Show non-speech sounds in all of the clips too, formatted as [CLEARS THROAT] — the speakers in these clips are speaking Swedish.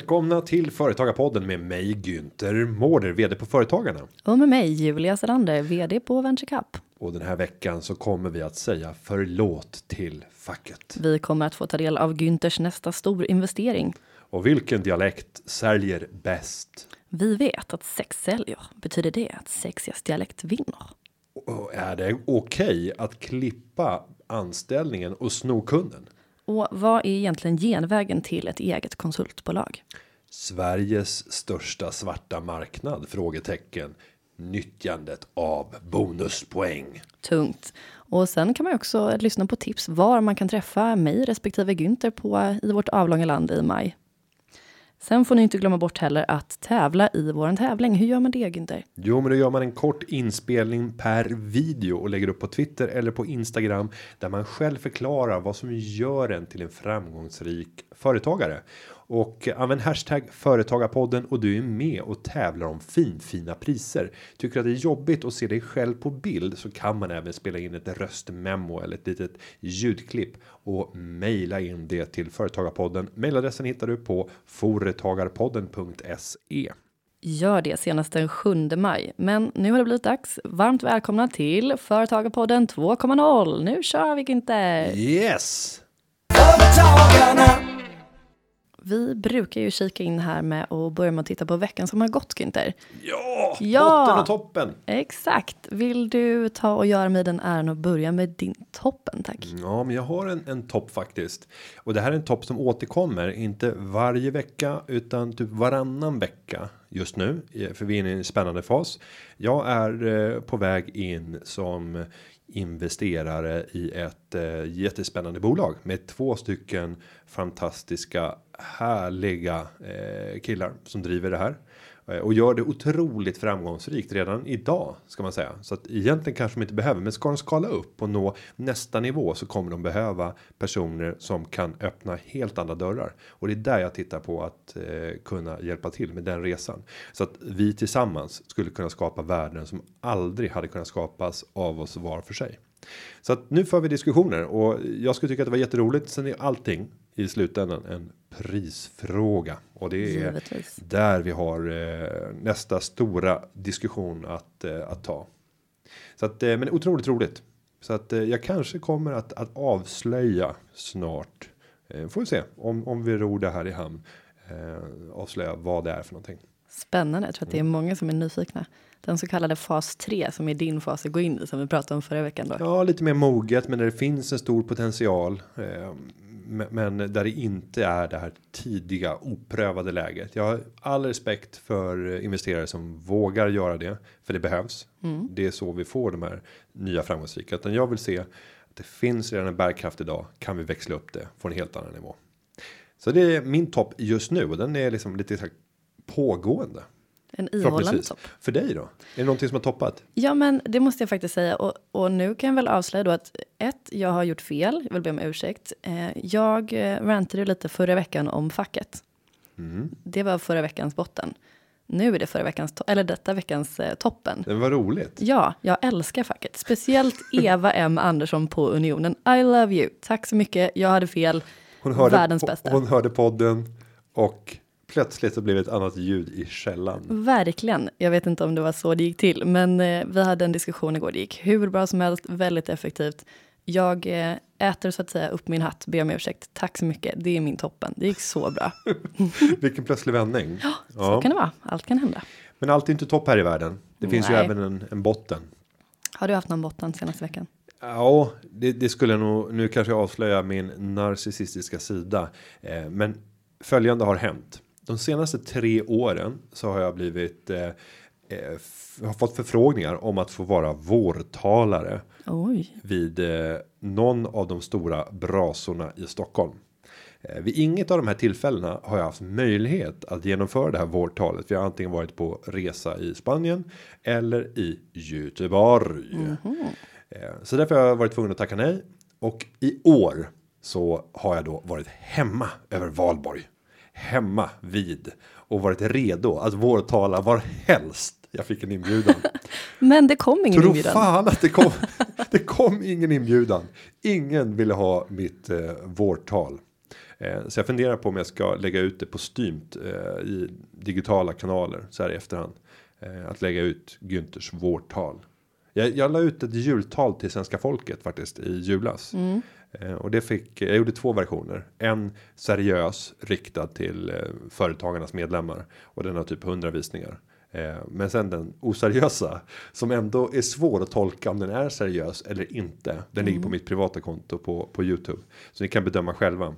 Välkomna till Företagarpodden med mig Günther Mårder, vd på Företagarna. Och med mig Julia Selander, vd på VentureCup. Och den här veckan så kommer vi att säga förlåt till facket. Vi kommer att få ta del av Günthers nästa stor investering. Och vilken dialekt säljer bäst? Vi vet att sex säljer. Betyder det att sexigast dialekt vinner? Och är det okej att klippa anställningen och sno kunden? Och vad är egentligen genvägen till ett eget konsultbolag? Sveriges största svarta marknad? Frågetecken. Nyttjandet av bonuspoäng. Tungt. Och sen kan man också lyssna på tips var man kan träffa mig respektive Günther på i vårt avlånga land i maj. Sen får ni inte glömma bort heller att tävla i våran tävling. Hur gör man det Günther? Jo, men då gör man en kort inspelning per video och lägger upp på Twitter eller på Instagram där man själv förklarar vad som gör en till en framgångsrik företagare och använd hashtag företagarpodden och du är med och tävlar om finfina priser. Tycker att det är jobbigt att se dig själv på bild så kan man även spela in ett röstmemo eller ett litet ljudklipp och mejla in det till företagarpodden. Mejladressen hittar du på företagarpodden.se. Gör det senast den 7 maj. Men nu har det blivit dags. Varmt välkomna till Företagarpodden 2.0. Nu kör vi inte. Yes! Företagarna. Vi brukar ju kika in här med och börja med att titta på veckan som har gått Günther. Ja, Ja. botten och toppen. Exakt. Vill du ta och göra mig den äran och börja med din toppen tack? Ja, men jag har en, en topp faktiskt. Och det här är en topp som återkommer, inte varje vecka utan typ varannan vecka just nu. För vi är inne i en spännande fas. Jag är eh, på väg in som investerare i ett eh, jättespännande bolag med två stycken fantastiska härliga eh, killar som driver det här eh, och gör det otroligt framgångsrikt redan idag ska man säga så att egentligen kanske de inte behöver men ska de skala upp och nå nästa nivå så kommer de behöva personer som kan öppna helt andra dörrar och det är där jag tittar på att eh, kunna hjälpa till med den resan så att vi tillsammans skulle kunna skapa värden som aldrig hade kunnat skapas av oss var för sig. Så att nu för vi diskussioner och jag skulle tycka att det var jätteroligt. Sen är allting i slutändan en prisfråga och det är Givetvis. där vi har eh, nästa stora diskussion att eh, att ta. Så att eh, men otroligt roligt så att eh, jag kanske kommer att att avslöja snart. Eh, får vi se om om vi ror det här i hamn. Eh, avslöja vad det är för någonting. Spännande. Jag tror att det är Mm. många som är nyfikna. Den så kallade fas 3 som är din fas att gå in i som vi pratade om förra veckan då. Ja, lite mer moget, men där det finns en stor potential. Men- där det inte är det här tidiga oprövade läget. Jag har all respekt för investerare som vågar göra det, för det behövs. Det är så vi får de här nya framgångsrika. Utan jag vill se att det finns redan en bärkraft idag. Kan vi växla upp det på en helt annan nivå? Så det är min topp just nu och den är liksom lite pågående. En ihållande topp. För dig då? Är det någonting som har toppat? Ja, men det måste jag faktiskt säga. Och, och nu kan jag väl avslöja då att ett, jag har gjort fel. Jag vill be om ursäkt. Eh, jag eh, rantade lite förra veckan om facket. Mm. Det var förra veckans botten. Nu är det förra veckans, eller detta veckans eh, toppen. Det var roligt. Ja, jag älskar facket. Speciellt Eva [LAUGHS] M Andersson på Unionen. I love you. Tack så mycket. Jag hade fel. Hon hörde, Världens bästa. hon hörde podden och plötsligt så blev det ett annat ljud i källan. Verkligen. Jag vet inte om det var så det gick till, men eh, vi hade en diskussion igår. Det gick hur bra som helst, väldigt effektivt. Jag eh, äter så att säga upp min hatt, ber om ursäkt. Tack så mycket. Det är min toppen. Det gick så bra. [LAUGHS] Vilken plötslig vändning. Ja, Så kan det vara. Allt kan hända. Men allt är inte topp här i världen. Det finns ju Nej. även en, en botten. Har du haft någon botten senaste veckan? Ja, det, det skulle jag nog. Nu kanske jag avslöjar min narcissistiska sida, eh, men följande har hänt. De senaste tre åren så har jag blivit eh, eh, har fått förfrågningar om att få vara vårtalare Oj. vid eh, någon av de stora brasorna i Stockholm. Eh, vid inget av de här tillfällena har jag haft möjlighet att genomföra det här vårtalet. Vi har antingen varit på resa i Spanien eller i Göteborg. Eh, Så därför har jag varit tvungen att tacka nej. Och i år så har jag då varit hemma över Valborg. Hemma vid och varit redo att vårtala var helst Jag fick en inbjudan. [LAUGHS] Men det kom ingen Tro inbjudan. fan att det kom. [LAUGHS] [LAUGHS] det kom ingen inbjudan. Ingen ville ha mitt eh, vårtal. Eh, så jag funderar på om jag ska lägga ut det på stymt eh, i digitala kanaler så här i efterhand. Eh, att lägga ut Günthers vårtal. Jag, jag la ut ett jultal till svenska folket faktiskt i julas. Eh, och det fick, jag gjorde två versioner. En seriös riktad till eh, företagarnas medlemmar. Och den har typ 100 visningar. Eh, men sen den oseriösa som ändå är svår att tolka om den är seriös eller inte. Den ligger på mitt privata konto på, på Youtube. Så ni kan bedöma själva.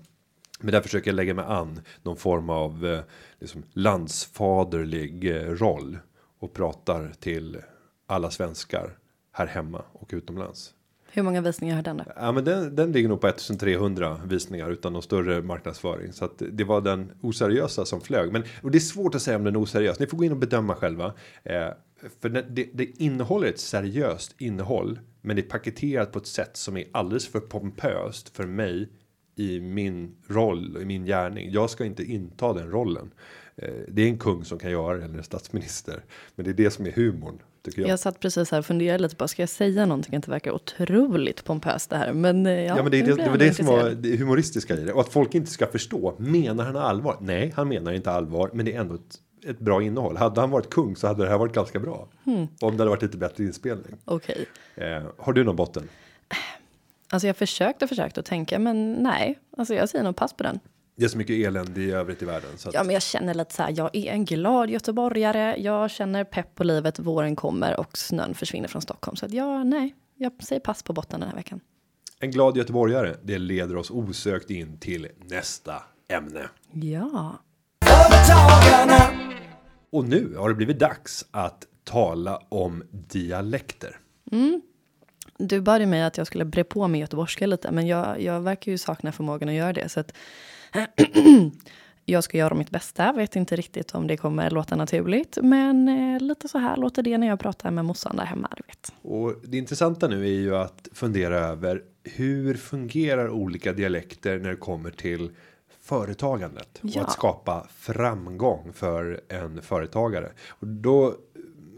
Men där försöker jag lägga mig an någon form av eh, liksom landsfaderlig eh, roll. Och pratar till alla svenskar här hemma och utomlands. Hur många visningar har den då? Ja, men den, den ligger nog på 1300 visningar utan någon större marknadsföring. Så att det var den oseriösa som flög. Men och det är svårt att säga om den är oseriös. Ni får gå in och bedöma själva. Eh, för det, det, det innehåller ett seriöst innehåll. Men det är paketerat på ett sätt som är alldeles för pompöst för mig. I min roll och i min gärning. Jag ska inte inta den rollen. Eh, det är en kung som kan göra det eller en statsminister. Men det är det som är humorn. Tycker jag. Jag satt precis här och funderade lite på, ska jag säga någonting? Att det verkar otroligt pompöst det här. Men eh, ja, Ja, men det, det, det var det som var det humoristiska i det. Och att folk inte ska förstå. Menar han allvar? Nej, han menar inte allvar. Men det är ändå ett, ett bra innehåll. Hade han varit kung så hade det här varit ganska bra. Hmm. Om det hade varit lite bättre inspelning. Okej. Eh, har du någon botten? Alltså jag försökte och försökte att tänka, men nej. Alltså jag säger nog pass på den. Det är så mycket elände i övrigt i världen. Så att, Ja, men jag känner lite så här, jag är en glad göteborgare. Jag känner pepp på livet, våren kommer och snön försvinner från Stockholm. Så att ja, nej, jag säger pass på botten den här veckan. En glad göteborgare. Det leder oss osökt in till nästa ämne. Ja. Och nu har det blivit dags att tala om dialekter. Du bad ju mig att jag skulle bre på med göteborgska lite, men jag, jag verkar ju sakna förmågan att göra det. Så att [CLEARS THROAT] jag ska göra mitt bästa. Vet inte riktigt om det kommer låta naturligt, men eh, lite så här låter det när jag pratar med morsan där hemma. Du vet. Och det intressanta nu är ju att fundera över hur fungerar olika dialekter när det kommer till företagandet och Ja. att skapa framgång för en företagare. Och då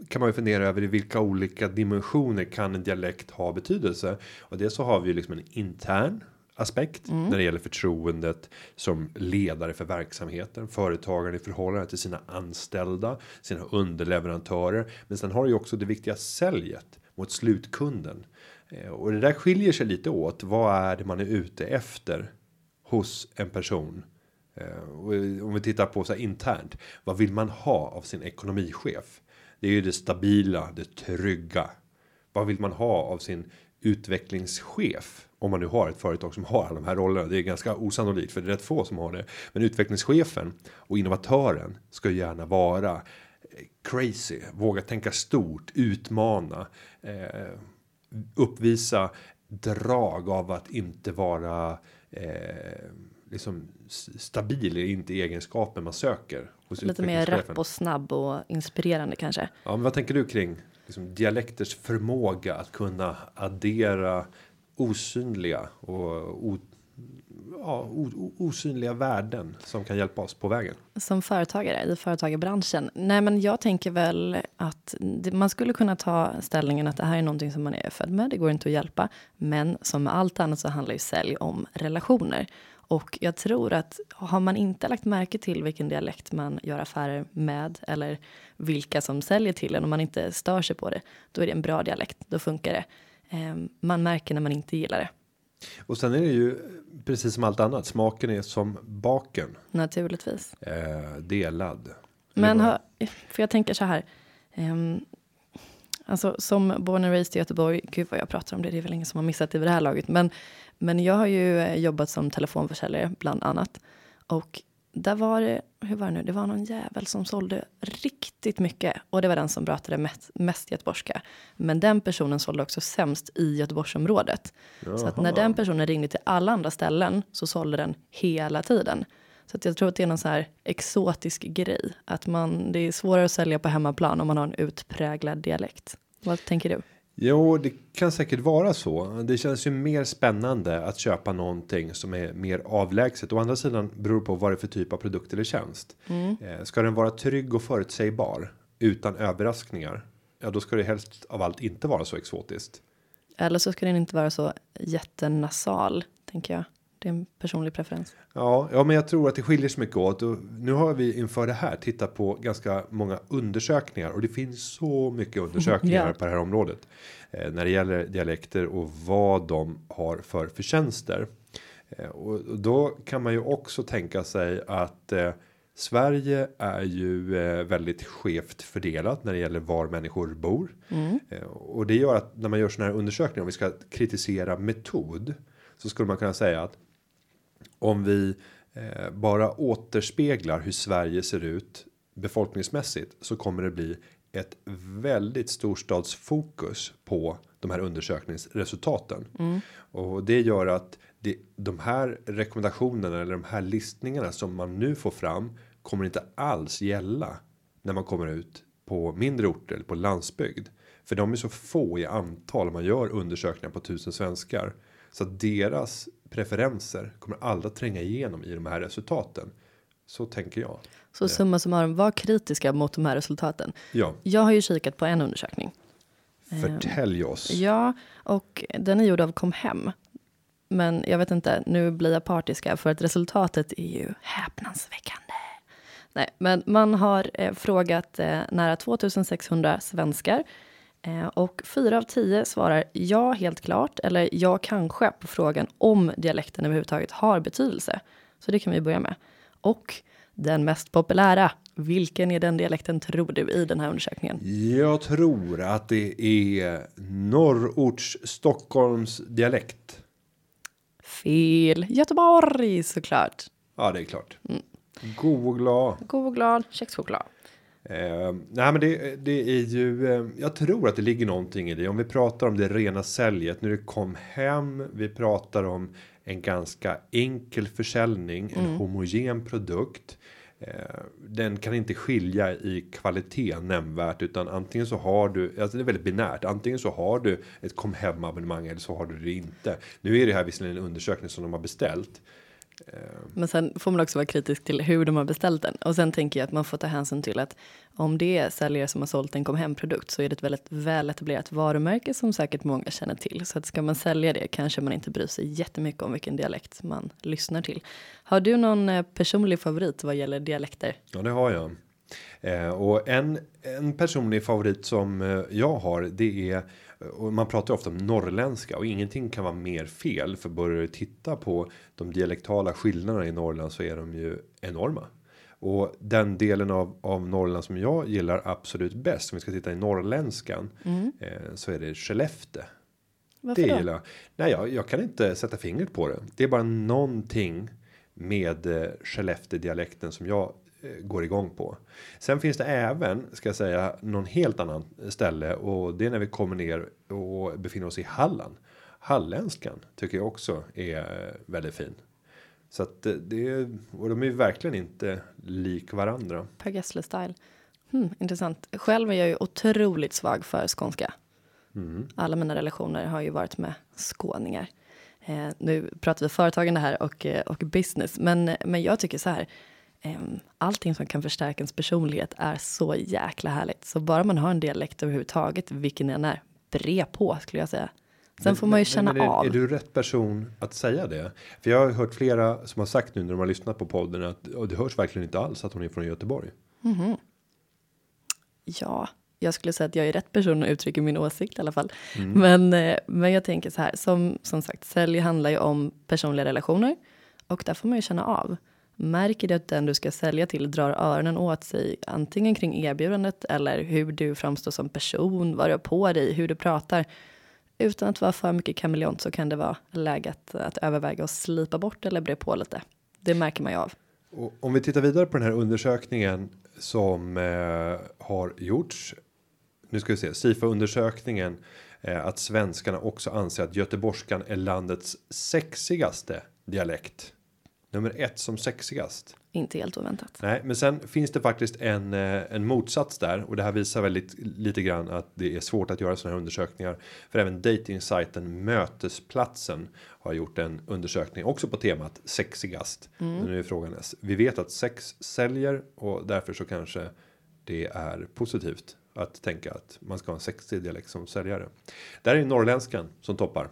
kan man ju fundera över i vilka olika dimensioner kan en dialekt ha betydelse? Och det så har vi ju liksom en intern aspekt när det gäller förtroendet som ledare för verksamheten, företagaren i förhållande till sina anställda, sina underleverantörer. Men sen har du ju också det viktiga säljet mot slutkunden. Eh, Och det där skiljer sig lite åt. Vad är det man är ute efter hos en person? Eh, och om vi tittar på så här internt. Vad vill man ha av sin ekonomichef? Det är ju det stabila, det trygga. Vad vill man ha av sin utvecklingschef? Om man nu har ett företag som har alla de här rollerna. Det är ganska osannolikt för det är rätt få som har det. Men utvecklingschefen och innovatören ska gärna vara eh, crazy, våga tänka stort, utmana, eh, uppvisa drag av att inte vara eh, liksom stabil är inte egenskapen man söker. Lite mer rapp och snabb och inspirerande kanske. Ja, men vad tänker du kring liksom, dialekters förmåga att kunna addera osynliga och o, ja, o, osynliga värden som kan hjälpa oss på vägen? Som företagare i företagarbranschen? Nej, men jag tänker väl att det, man skulle kunna ta ställningen att det här är någonting som man är född med. Det går inte att hjälpa. Men som med allt annat så handlar ju sälj om relationer. Och jag tror att har man inte lagt märke till vilken dialekt man gör affärer med eller vilka som säljer till en och man inte stör sig på det, då är det en bra dialekt. Då funkar det. Eh, man märker när man inte gillar det. Och sen är det ju precis som allt annat. Smaken är som baken. Naturligtvis. Eh, delad. Men hör, för jag tänker så här. Um, alltså som born and raised i Göteborg. Gud vad jag pratar om det. Det är väl ingen som har missat det vid det här laget. Men, men jag har ju eh, jobbat som telefonförsäljare bland annat. Och där var det, hur var det nu? Det var någon jävel som sålde riktigt mycket. Och det var den som pratade mest, mest göteborgska. Men den personen sålde också sämst i Göteborgsområdet. Så att när den personen ringde till alla andra ställen så sålde den hela tiden. Så att jag tror att det är någon så här exotisk grej. Att man, det är svårare att sälja på hemmaplan om man har en utpräglad dialekt. Vad tänker du? Jo, det kan säkert vara så. Det känns ju mer spännande att köpa någonting som är mer avlägset. Å andra sidan beror det på vad det är för typ av produkt eller tjänst. Eh, ska den vara trygg och förutsägbar? utan överraskningar. Ja, då ska det helst av allt inte vara så exotiskt. Eller så ska den inte vara så jättenasal, tänker jag. Det är en personlig preferens. Ja, ja, men jag tror att det skiljer sig mycket åt och nu har vi inför det här tittat på ganska många undersökningar och det finns så mycket undersökningar Ja. på det här området eh, när det gäller dialekter och vad de har för förtjänster. Eh, och, och då kan man ju också tänka sig att eh, Sverige är ju eh, väldigt skevt fördelat när det gäller var människor bor. Eh, och det gör att när man gör såna här undersökningar om vi ska kritisera metod så skulle man kunna säga att om vi eh, bara återspeglar hur Sverige ser ut befolkningsmässigt så kommer det bli ett väldigt storstadsfokus på de här undersökningsresultaten. Och det gör att det, de här rekommendationerna eller de här listningarna som man nu får fram kommer inte alls gälla när man kommer ut på mindre orter eller på landsbygd. För de är så få i antal man gör undersökningar på tusen svenskar. Så att deras preferenser kommer aldrig att tränga igenom i de här resultaten. Så tänker jag. Så summa summarum, var kritiska mot de här resultaten. Ja, Jag har ju kikat på en undersökning. förtälj oss. Ja, och den är gjord av Comhem. Men jag vet inte, nu blir jag partiska för att resultatet är ju häpnadsväckande. Nej, men man har eh, frågat eh, nära 2600 svenskar eh, och fyra av tio svarar ja, helt klart eller ja, kanske på frågan om dialekten överhuvudtaget har betydelse. Så det kan vi börja med. Och den mest populära, vilken är den dialekten tror du i den här undersökningen? Jag tror att det är norrorts Stockholms dialekt. Fel. Göteborg såklart. Ja, det är klart. God och glad. God och glad kexchoklad. Eh, nej, men det, det är ju. Eh, jag tror att det ligger någonting i det. Om vi pratar om det rena säljet när det kom hem. Vi pratar om en ganska enkel försäljning, en homogen produkt. Eh, den kan inte skilja i kvalitet nämnvärt utan antingen så har du alltså det är väldigt binärt. Antingen så har du ett kom hem abonnemang eller så har du det inte. Nu är det här visserligen en undersökning som de har beställt. Men sen får man också vara kritisk till hur de har beställt den. Och sen tänker jag att man får ta hänsyn till att om det är säljare som har sålt en kom hem produkt så är det ett väldigt väl etablerat varumärke som säkert många känner till. Så att ska man sälja det kanske man inte bryr sig jättemycket om vilken dialekt man lyssnar till. Har du någon eh, personlig favorit vad gäller dialekter? Ja, det har jag. Eh, och en, en personlig favorit som eh, jag har, det är och man pratar ofta om norrländska och ingenting kan vara mer fel för börjar du titta på de dialektala skillnaderna i Norrland så är de ju enorma. Och den delen av, av Norrland som jag gillar absolut bäst om vi ska titta i norrländskan eh, så är det Skellefteå. Varför Det då? gillar jag. Nej, jag, jag kan inte sätta fingret på det. Det är bara någonting med eh, Skellefteå dialekten som jag eh, går igång på. Sen finns det även, ska jag säga, någon helt annan ställe och det är när vi kommer ner och befinner oss i Halland. Halländskan tycker jag också är eh, väldigt fin. Så att eh, det är, och de är ju verkligen inte lik varandra. Per Gessle-style. Hmm, intressant. Själv är jag ju otroligt svag för skånska. Alla mina relationer har ju varit med skåningar. Eh, nu pratar vi företagande här och, eh, och business, men, men jag tycker så här. Eh, allting som kan förstärka ens personlighet är så jäkla härligt. Så bara man har en dialekt överhuvudtaget, vilken den är, bre på skulle jag säga. Sen får man ju känna men är, av. Är du rätt person att säga det? För jag har hört flera som har sagt nu när de har lyssnat på podden att det hörs verkligen inte alls att hon är från Göteborg. Ja, jag skulle säga att jag är rätt person att uttrycka min åsikt i alla fall. Men, eh, men jag tänker så här, som, som sagt, sälj handlar ju om personliga relationer och där får man ju känna av. Märker du att den du ska sälja till drar öronen åt sig antingen kring erbjudandet eller hur du framstår som person, vad du har på dig, hur du pratar. Utan att vara för mycket kameleont så kan det vara läget att, att överväga att slipa bort eller bre på lite. Det märker man ju av. Och om vi tittar vidare på den här undersökningen som eh, har gjorts. Nu ska vi se Sifa undersökningen eh, att svenskarna också anser att göteborgskan är landets sexigaste dialekt. Nummer ett som sexigast. Inte helt oväntat. Nej, men sen finns det faktiskt en, eh, en motsats där och det här visar väldigt lite grann att det är svårt att göra sådana här undersökningar. För även datingsajten Mötesplatsen har gjort en undersökning också på temat sexigast. Men nu är frågan, vi vet att sex säljer och därför så kanske det är positivt att tänka att man ska ha en sexig dialekt som säljare. Där är norrländskan som toppar.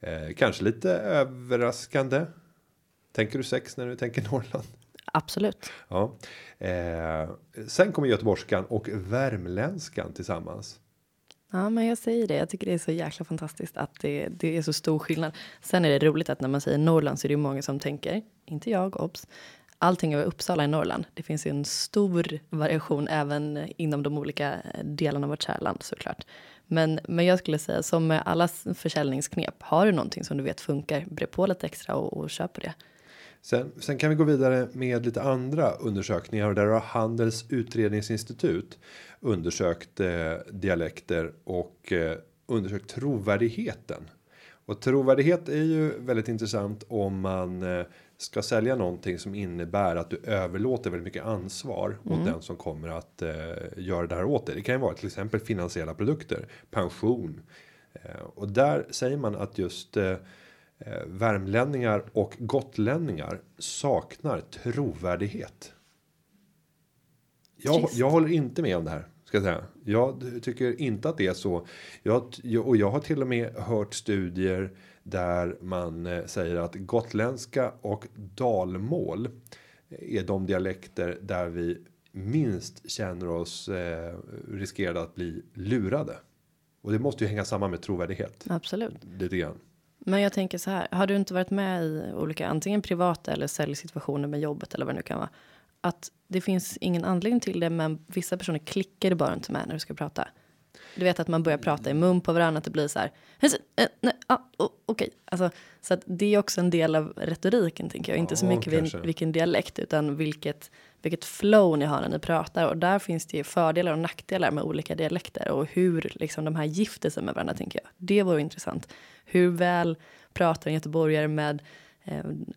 Eh, kanske lite överraskande. Tänker du sex när du tänker Norrland? Absolut. Ja. Eh, sen kommer göteborgskan och värmländskan tillsammans. Ja, men jag säger det. Jag tycker det är så jäkla fantastiskt att det, det är så stor skillnad. Sen är det roligt att när man säger Norrland så är det många som tänker, inte jag, obs. Allting över Uppsala i Norrland. Det finns ju en stor variation även inom de olika delarna av vårt kärland såklart. Men, men jag skulle säga som med alla försäljningsknep, har du någonting som du vet funkar, bre på lite extra och, och köp det. Sen, sen kan vi gå vidare med lite andra undersökningar och där har Handels utredningsinstitut undersökt eh, dialekter och eh, undersökt trovärdigheten. Och trovärdighet är ju väldigt intressant om man eh, ska sälja någonting som innebär att du överlåter väldigt mycket ansvar åt den som kommer att eh, göra det här åt dig. Det kan ju vara till exempel finansiella produkter, pension. Eh, och där säger man att just eh, värmlänningar och gotlänningar saknar trovärdighet. Jag, jag håller inte med om det här. Ska jag säga. Jag tycker inte att det är så. Jag, och jag har till och med hört studier där man eh, säger att gotländska och dalmål är de dialekter där vi minst känner oss eh, riskerade att bli lurade. Och det måste ju hänga samman med trovärdighet. Absolut. Lite grann. Men jag tänker så här, har du inte varit med i olika antingen privata eller säljsituationer med jobbet eller vad det nu kan vara? Att det finns ingen anledning till det, men vissa personer klickar det bara inte med när du ska prata. Du vet att man börjar prata i mun på varandra, att det blir så här. "Hej, eh, nej, ah, oh, Okej, alltså så att det är också en del av retoriken tänker jag. Inte så mycket kanske. vilken dialekt utan vilket vilket flow ni har när ni pratar och där finns det ju fördelar och nackdelar med olika dialekter och hur liksom de här gifter sig med varandra tänker jag. Det vore intressant. Hur väl pratar en göteborgare med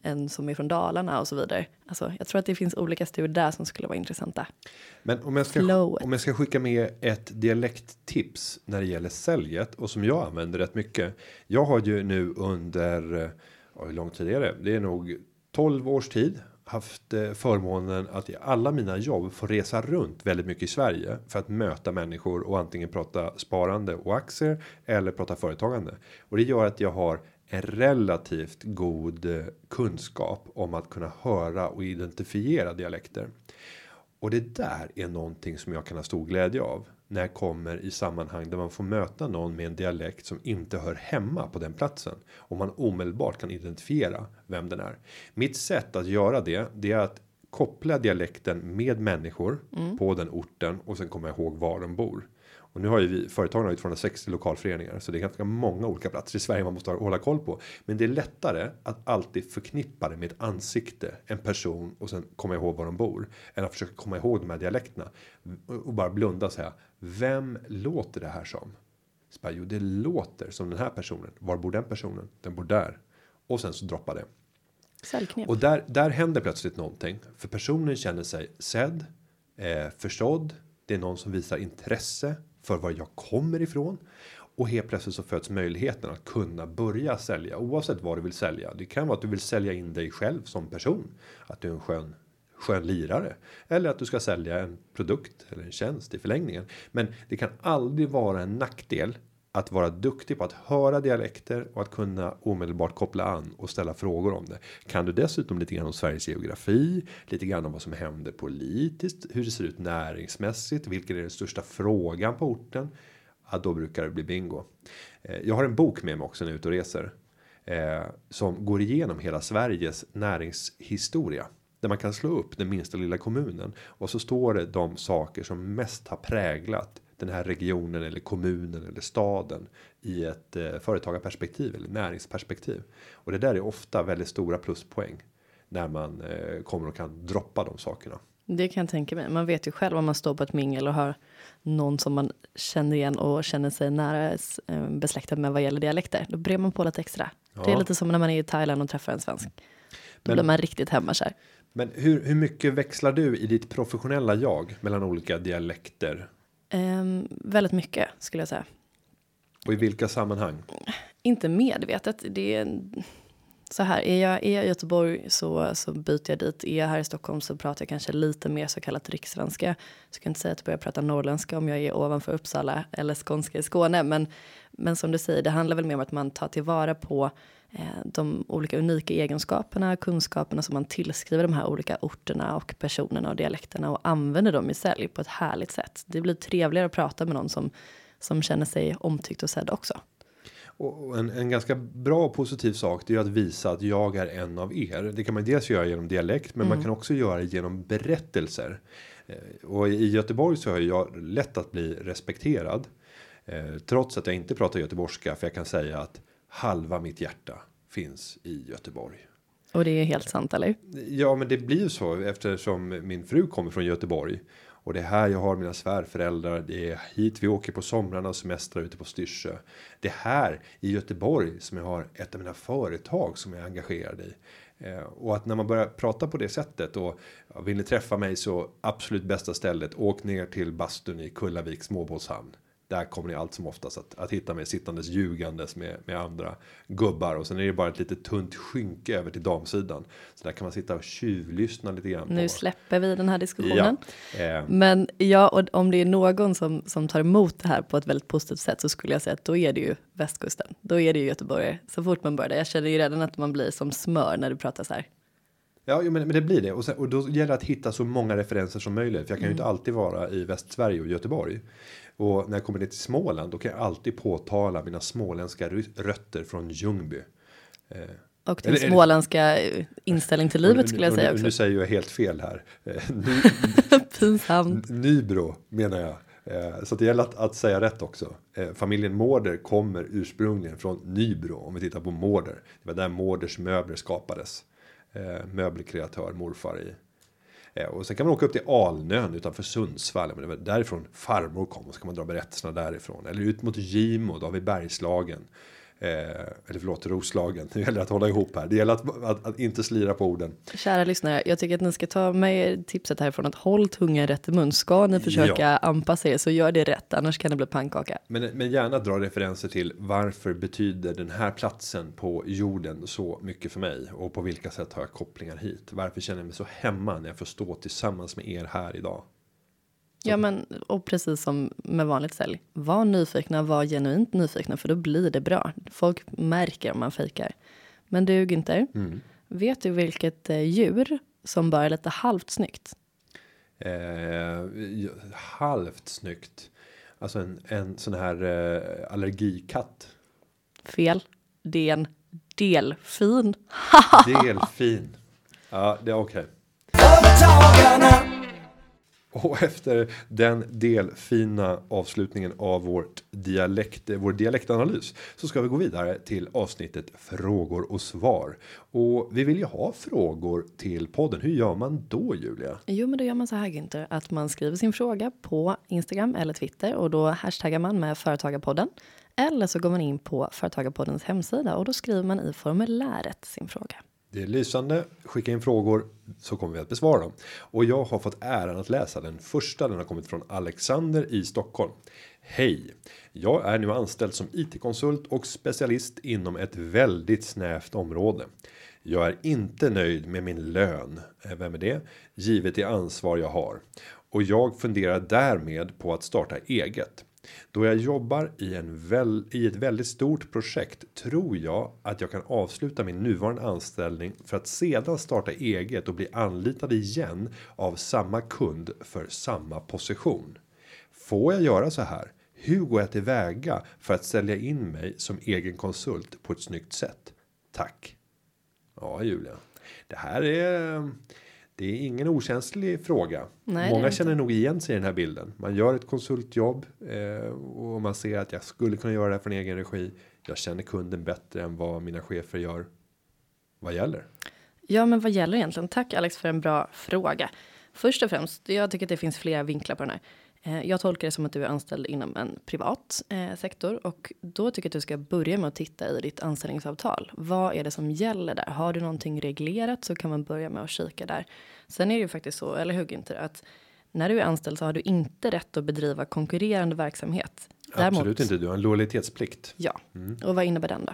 en som är från Dalarna och så vidare. Alltså, jag tror att det finns olika studier där som skulle vara intressanta. Men om jag ska Flowet. om jag ska skicka med ett dialekttips när det gäller säljet och som jag använder rätt mycket. Jag har ju nu under eh, ja, hur lång tid är det? Det är nog 12 års tid haft eh, förmånen att i alla mina jobb få resa runt väldigt mycket i Sverige för att möta människor och antingen prata sparande och aktier eller prata företagande. Och det gör att jag har en relativt god eh, kunskap om att kunna höra och identifiera dialekter. Och det där är någonting som jag kan ha stor glädje av när jag kommer i sammanhang där man får möta någon med en dialekt som inte hör hemma på den platsen och man omedelbart kan identifiera vem den är. Mitt sätt att göra det, det är att koppla dialekten med människor på den orten och sen komma ihåg var de bor. Och nu har ju vi företagen har ju 260 lokalföreningar så det är ganska många olika platser i Sverige man måste hålla koll på. Men det är lättare att alltid förknippa det med ett ansikte, en person och sen komma ihåg var de bor än att försöka komma ihåg de här dialekterna och bara blunda och säga vem låter det här som? Så bara, jo, det låter som den här personen. Var bor den personen? Den bor där och sen så droppar det. Säljknep. Och där, där händer plötsligt någonting. För personen känner sig sedd, eh, förstådd. Det är någon som visar intresse för var jag kommer ifrån. Och helt plötsligt så föds möjligheten att kunna börja sälja oavsett vad du vill sälja. Det kan vara att du vill sälja in dig själv som person. Att du är en skön skön lirare eller att du ska sälja en produkt eller en tjänst i förlängningen. Men det kan aldrig vara en nackdel att vara duktig på att höra dialekter och att kunna omedelbart koppla an och ställa frågor om det. Kan du dessutom lite grann om Sveriges geografi, lite grann om vad som händer politiskt, hur det ser ut näringsmässigt, vilken är den största frågan på orten? Ja, då brukar det bli bingo. Eh, jag har en bok med mig också när jag är ute och reser eh, som går igenom hela Sveriges näringshistoria. Där man kan slå upp den minsta lilla kommunen och så står det de saker som mest har präglat den här regionen eller kommunen eller staden i ett eh, företagarperspektiv eller näringsperspektiv. Och det där är ofta väldigt stora pluspoäng när man eh, kommer och kan droppa de sakerna. Det kan jag tänka mig. Man vet ju själv om man står på ett mingel och har någon som man känner igen och känner sig nära eh, besläktad med vad gäller dialekter. Då brer man på lite extra. Det är Ja. lite som när man är i Thailand och träffar en svensk. Då Men- blir man riktigt hemmakär. Men hur, hur mycket växlar du i ditt professionella jag mellan olika dialekter Ehm, väldigt mycket skulle jag säga. och i vilka sammanhang? Inte medvetet. Det är, så här, är jag, är jag i Göteborg så, så byter jag dit. Är jag här i Stockholm så pratar jag kanske lite mer så kallat rikssvenska. Jag kan inte säga att jag börjar prata norrländska om jag är ovanför Uppsala eller skånska i Skåne. Men, men som du säger, det handlar väl mer om att man tar tillvara på eh, de olika unika egenskaperna, kunskaperna som man tillskriver de här olika orterna och personerna och dialekterna och använder dem i sälj på ett härligt sätt. Det blir trevligare att prata med någon som, som känner sig omtyckt och sedd också. Och en, en ganska bra och positiv sak det är ju att visa att jag är en av er. Det kan man dels göra genom dialekt men man kan också göra det genom berättelser. Eh, Och i Göteborg så har jag lätt att bli respekterad. Eh, Trots att jag inte pratar göteborgska för jag kan säga att halva mitt hjärta finns i Göteborg. Och det är helt sant, eller? Ja, men det blir ju så eftersom min fru kommer från Göteborg. Och det är här jag har mina svärföräldrar. Det är hit vi åker på somrarna och semestrar ute på Styrsö. Det är här i Göteborg som jag har ett av mina företag som jag är engagerad i. Eh, och att när man börjar prata på det sättet och vill ni träffa mig så absolut bästa stället. Åk ner till bastun i Kullavik småbåtshamn. Där kommer ni allt som oftast att, att hitta mig sittandes ljugandes med, med andra gubbar. Och sen är det bara ett litet tunt skynke över till damsidan. Så där kan man sitta och tjuvlyssna lite grann. Nu på. släpper vi den här diskussionen. Ja, eh, Men ja, och om det är någon som, som tar emot det här på ett väldigt positivt sätt så skulle jag säga att då är det ju västkusten. Då är det ju göteborgare. Så fort man börjar. Jag känner ju redan att man blir som smör när du pratar så här. Ja, men, men det blir det. Och, sen, och då gäller det att hitta så många referenser som möjligt. För jag kan ju inte Mm. alltid vara i Västsverige och Göteborg. Och när jag kommer ner till Småland, då kan jag alltid påtala mina småländska rötter från Ljungby. Eh, Och din Eller småländska eh, inställning till livet skulle jag säga nu, Nu också. säger jag helt fel här. Eh, Ny, [LAUGHS] Pinsamt. Nybro menar jag. Eh, Så det gäller att, att säga rätt också. Eh, Familjen Mårder kommer ursprungligen från Nybro. Om vi tittar på Mårder. Det var där Mårders möbler skapades. Eh, Möbelkreatör, morfar i. Eh, och sen kan man åka upp till Alnön utanför Sundsvall. Men det var därifrån farmor kom. Och så kan man dra berättelserna därifrån. Eller ut mot Gimo, då har vi Bergslagen. Eh, eller förlåt, Roslagen. Det gäller att hålla ihop här. Det gäller att, att, att inte slira på orden. Kära lyssnare, jag tycker att ni ska ta med tipset härifrån att håll tungan rätt i mun. Ska ni försöka anpassa er så gör det rätt, annars kan det bli pannkaka. Men, men gärna dra referenser till varför betyder den här platsen på jorden så mycket för mig och på vilka sätt har jag kopplingar hit? Varför känner jag mig så hemma när jag får stå tillsammans med er här idag? Ja, men och precis som med vanligt sälj, var nyfikna, var genuint nyfikna, för då blir det bra. Folk märker om man fejkar. Men du Günther, vet du vilket eh, djur som bara är lite halvt snyggt? Eh, halvt snyggt. Alltså en, en sån här eh, allergikatt. Fel. Det är en delfin. Delfin. Ja, det är okej. Företagarna. Och efter den delfina avslutningen av vårt dialekt, vår dialektanalys så ska vi gå vidare till avsnittet frågor och svar. Och vi vill ju ha frågor till podden. Hur gör man då Julia? Jo, men då gör man så här Günther, att man skriver sin fråga på Instagram eller Twitter och då hashtaggar man med Företagarpodden. Eller så går man in på Företagarpoddens hemsida och då skriver man i formuläret sin fråga. Det är lysande. Skicka in frågor så kommer vi att besvara dem. Och jag har fått äran att läsa den första. Den har kommit från Alexander i Stockholm. Hej! Jag är nu anställd som IT-konsult och specialist inom ett väldigt snävt område. Jag är inte nöjd med min lön. Eh, vem är det? Givet det ansvar jag har. Och jag funderar därmed på att starta eget. Då jag jobbar i, en väl, i ett väldigt stort projekt tror jag att jag kan avsluta min nuvarande anställning för att sedan starta eget och bli anlitad igen av samma kund för samma position. Får jag göra så här? Hur går jag tillväga för att sälja in mig som egen konsult på ett snyggt sätt? Tack. Ja, Julia. Det här är det är ingen okänslig fråga. Nej, Många känner nog igen sig i den här bilden. Man gör ett konsultjobb eh, och man ser att jag skulle kunna göra det här från egen regi. Jag känner kunden bättre än vad mina chefer gör. Vad gäller? Ja, men vad gäller egentligen? Tack Alex för en bra fråga. Först och främst, jag tycker att det finns flera vinklar på den här. Eh, Jag tolkar det som att du är anställd inom en privat eh, sektor och då tycker jag att du ska börja med att titta i ditt anställningsavtal. Vad är det som gäller där? Har du någonting reglerat så kan man börja med att kika där. Sen är det ju faktiskt så, eller hur Günther, att när du är anställd så har du inte rätt att bedriva konkurrerande verksamhet Däremot- Absolut inte. Du har en lojalitetsplikt. Ja, Mm. och vad innebär den då?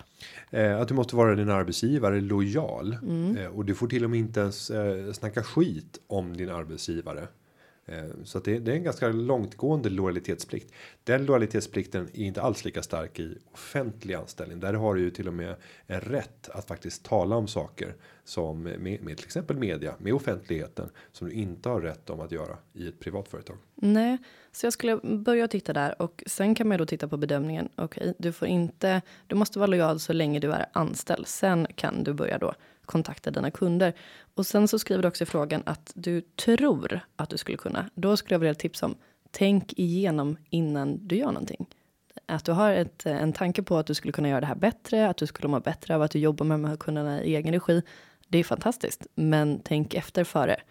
Eh, att du måste vara din arbetsgivare lojal. Mm. Eh, och du får till och med inte ens eh, snacka skit om din arbetsgivare. Eh, så att det, det är en ganska långtgående lojalitetsplikt. Den lojalitetsplikten är inte alls lika stark i offentlig anställning. Där har du ju till och med en rätt att faktiskt tala om saker som med, med till exempel media med offentligheten som du inte har rätt om att göra i ett privat företag. Nej, så jag skulle börja titta där och sen kan man ju då titta på bedömningen. Okej, du får inte. Du måste vara lojal så länge du är anställd. Sen kan du börja då kontakta dina kunder och sen så skriver du också i frågan att du tror att du skulle kunna. Då skulle jag vilja tipsa om. Tänk igenom innan du gör någonting. Att du har ett, en tanke på att du skulle kunna göra det här bättre, att du skulle må bättre av att du jobbar med de här kunderna i egen regi. Det är fantastiskt, men tänk efter före.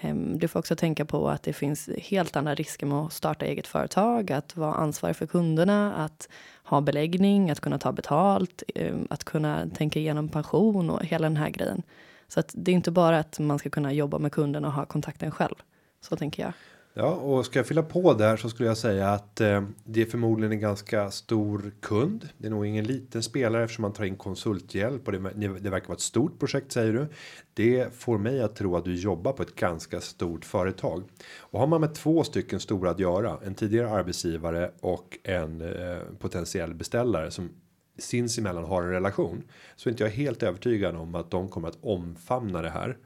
Ehm, du får också tänka på att det finns helt andra risker med att starta eget företag, att vara ansvarig för kunderna, att ha beläggning, att kunna ta betalt, ehm, att kunna tänka igenom pension och hela den här grejen. Så att det är inte bara att man ska kunna jobba med kunden och ha kontakten själv. Så tänker jag. Ja, och ska jag fylla på där så skulle jag säga att eh, det är förmodligen en ganska stor kund. Det är nog ingen liten spelare eftersom man tar in konsulthjälp och det, det verkar vara ett stort projekt säger du. Det får mig att tro att du jobbar på ett ganska stort företag och har man med två stycken stora att göra, en tidigare arbetsgivare och en eh, potentiell beställare som sinsemellan har en relation så är inte jag helt övertygad om att de kommer att omfamna det här.